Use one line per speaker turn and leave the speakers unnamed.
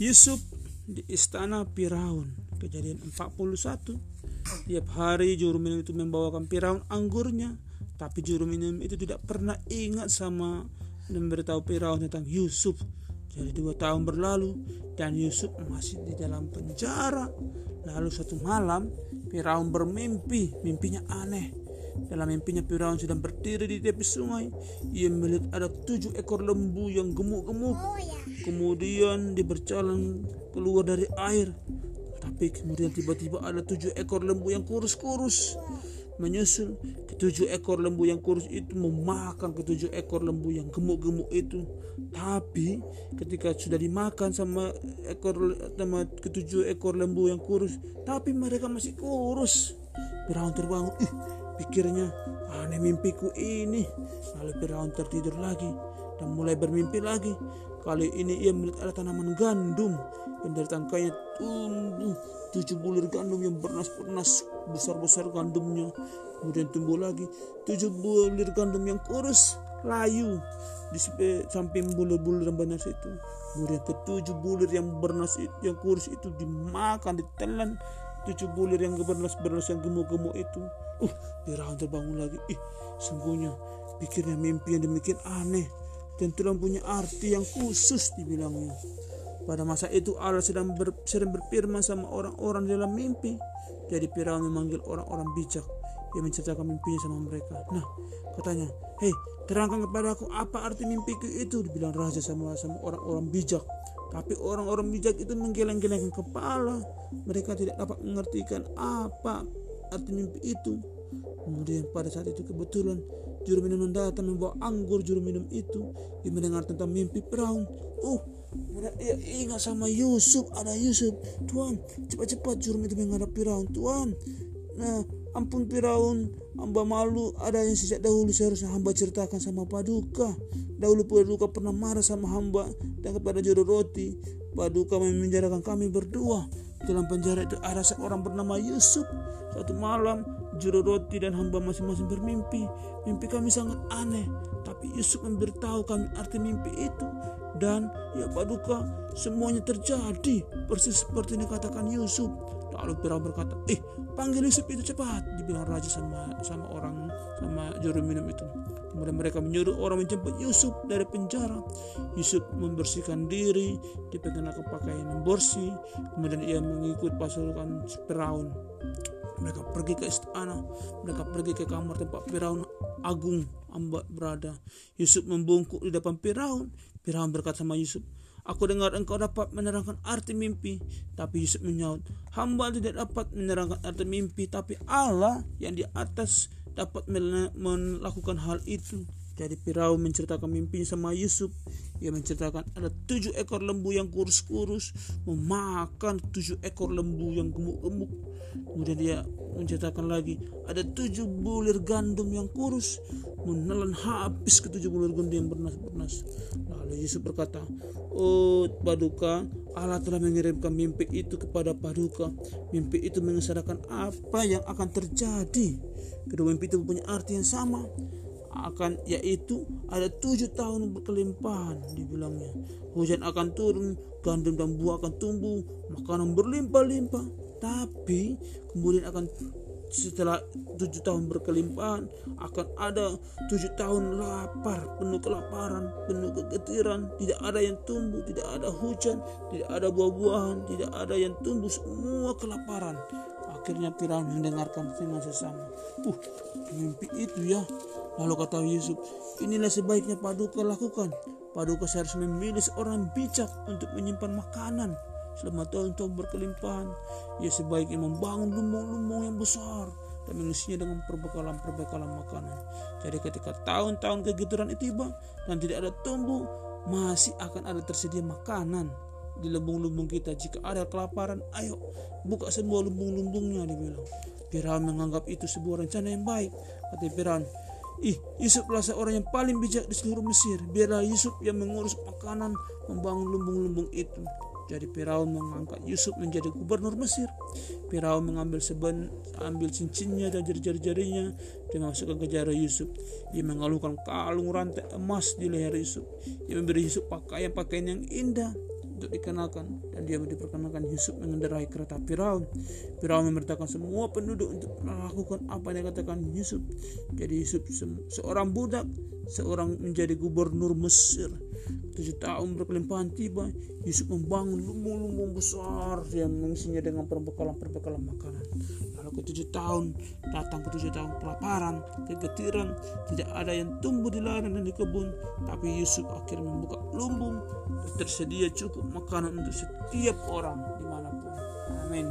Yusuf di istana Firaun. Kejadian 41. Tiap hari juru minum itu membawakan Firaun anggurnya, tapi juru minum itu tidak pernah ingat sama dan memberitahu Firaun tentang Yusuf. Jadi dua tahun berlalu dan Yusuf masih di dalam penjara. Lalu satu malam Firaun bermimpi, mimpinya aneh. Dalam mimpinya Firaun sedang berdiri di tepi sungai. Ia melihat ada tujuh ekor lembu yang gemuk-gemuk. Kemudian dia berjalan keluar dari air. Tapi kemudian tiba-tiba ada tujuh ekor lembu yang kurus-kurus menyusul ketujuh ekor lembu yang kurus itu memakan ketujuh ekor lembu yang gemuk-gemuk itu tapi ketika sudah dimakan sama ekor sama ketujuh ekor lembu yang kurus tapi mereka masih kurus Firaun terbangun ih pikirnya aneh mimpiku ini. Lalu Firaun tertidur lagi. Dan mulai bermimpi lagi. Kali ini ia melihat ada tanaman gandum yang dari tangkainya tumbuh. Tujuh bulir gandum yang bernas-bernas besar-besar gandumnya. Kemudian tumbuh lagi. Tujuh bulir gandum yang kurus layu. Di samping bulir-bulir yang bernas itu. Kemudian ketujuh bulir yang bernas itu, yang kurus itu dimakan ditelan tujuh bulir yang bernas-bernas yang gemuk-gemuk itu uh Firaun terbangun lagi ih sungguhnya pikirnya mimpi yang demikian aneh dan punya arti yang khusus dibilangnya pada masa itu Allah sedang, ber, sedang berfirman sama orang-orang dalam mimpi. Jadi Firaun memanggil orang-orang bijak yang menceritakan mimpinya sama mereka. Nah, katanya, hei, terangkan kepada aku apa arti mimpiku itu, dibilang raja sama sama orang-orang bijak. Tapi orang-orang bijak itu menggeleng-gelengkan kepala. Mereka tidak dapat mengertikan apa arti mimpi itu. Kemudian pada saat itu kebetulan juru minum datang membawa anggur juru minum itu. Dia mendengar tentang mimpi Firaun. Oh, ya, ingat sama Yusuf ada Yusuf Tuhan cepat-cepat juru itu menghadap Firaun Tuhan nah ampun Firaun hamba malu. Ada yang sejak dahulu seharusnya hamba ceritakan sama Paduka. Dahulu Paduka pernah marah sama hamba dan kepada juru roti. Paduka memenjarakan kami berdua. Dalam penjara itu ada seorang bernama Yusuf. Satu malam juru roti dan hamba masing-masing bermimpi. Mimpi kami sangat aneh tapi Yusuf memberitahu kami arti mimpi itu. Dan ya paduka semuanya terjadi. Persis seperti yang dikatakan Yusuf lalu Firaun berkata eh panggil Yusuf itu cepat dibilang raja sama sama orang sama juru minum itu. Kemudian mereka menyuruh orang menjemput Yusuf dari penjara. Yusuf membersihkan diri dikenakan pakaian yang bersih kemudian ia mengikut pasukan Firaun. Mereka pergi ke istana mereka pergi ke kamar tempat Firaun agung amba berada. Yusuf membungkuk di depan Firaun. Firaun berkata sama Yusuf, Aku dengar engkau dapat menerangkan arti mimpi. Tapi Yusuf menyaut, hamba tidak dapat menerangkan arti mimpi. Tapi Allah yang di atas dapat melakukan hal itu. Jadi Firaun menceritakan mimpinya sama Yusuf. Ia menceritakan ada tujuh ekor lembu yang kurus-kurus memakan tujuh ekor lembu yang gemuk-gemuk. Kemudian dia menceritakan lagi ada tujuh bulir gandum yang kurus menelan habis ketujuh bulir gandum yang bernas-bernas. Lalu Yusuf berkata, Oh Paduka, Allah telah mengirimkan mimpi itu kepada Paduka. Mimpi itu mengesahkan apa yang akan terjadi. Kedua mimpi itu punya arti yang sama akan yaitu ada tujuh tahun berkelimpahan dibilangnya. Hujan akan turun gandum dan buah akan tumbuh makanan berlimpah-limpah. Tapi kemudian akan setelah tujuh tahun berkelimpahan akan ada tujuh tahun lapar penuh kelaparan penuh kegetiran. Tidak ada yang tumbuh tidak ada hujan tidak ada buah-buahan tidak ada yang tumbuh semua kelaparan. Akhirnya Firaun mendengarkan dengan sesama. Uh mimpi itu ya Lalu kata Yusuf, inilah sebaiknya Paduka lakukan. Paduka seharusnya memilih seorang bijak untuk menyimpan makanan selama tahun-tahun berkelimpahan. Ia sebaiknya membangun lumbung-lumbung yang besar dan mengisinya dengan perbekalan-perbekalan makanan. Jadi ketika tahun-tahun kegituran itu tiba dan tidak ada tumbuh, masih akan ada tersedia makanan di lumbung-lumbung kita. Jika ada kelaparan, ayo buka semua lumbung-lumbungnya dibilang. Firaun menganggap itu sebuah rencana yang baik. Kata Firaun, Ih, Yusuflah seorang yang paling bijak di seluruh Mesir. Biarlah Yusuf yang mengurus makanan, membangun lumbung-lumbung itu. Jadi Firaun mengangkat Yusuf menjadi gubernur Mesir. Firaun mengambil seben, ambil cincinnya dan jari-jari-jarinya dan masukkan ke jari Yusuf. Ia mengalungkan kalung rantai emas di leher Yusuf. Ia memberi Yusuf pakaian-pakaian yang indah untuk dikenalkan dan dia diperkenalkan Yusuf mengendarai kereta Firaun. Firaun memerintahkan semua penduduk untuk melakukan apa yang dikatakan Yusuf. Jadi Yusuf seorang budak, seorang menjadi gubernur Mesir. Tujuh tahun berkelimpahan tiba, Yusuf membangun lumbung-lumbung besar yang mengisinya dengan perbekalan-perbekalan makanan. Lalu ke tujuh tahun, datang ke tujuh tahun kelaparan, kegetiran, tidak ada yang tumbuh di ladang dan di kebun. Tapi Yusuf akhirnya membuka lumbung tersedia cukup makanan untuk setiap orang di mana pun. Amin.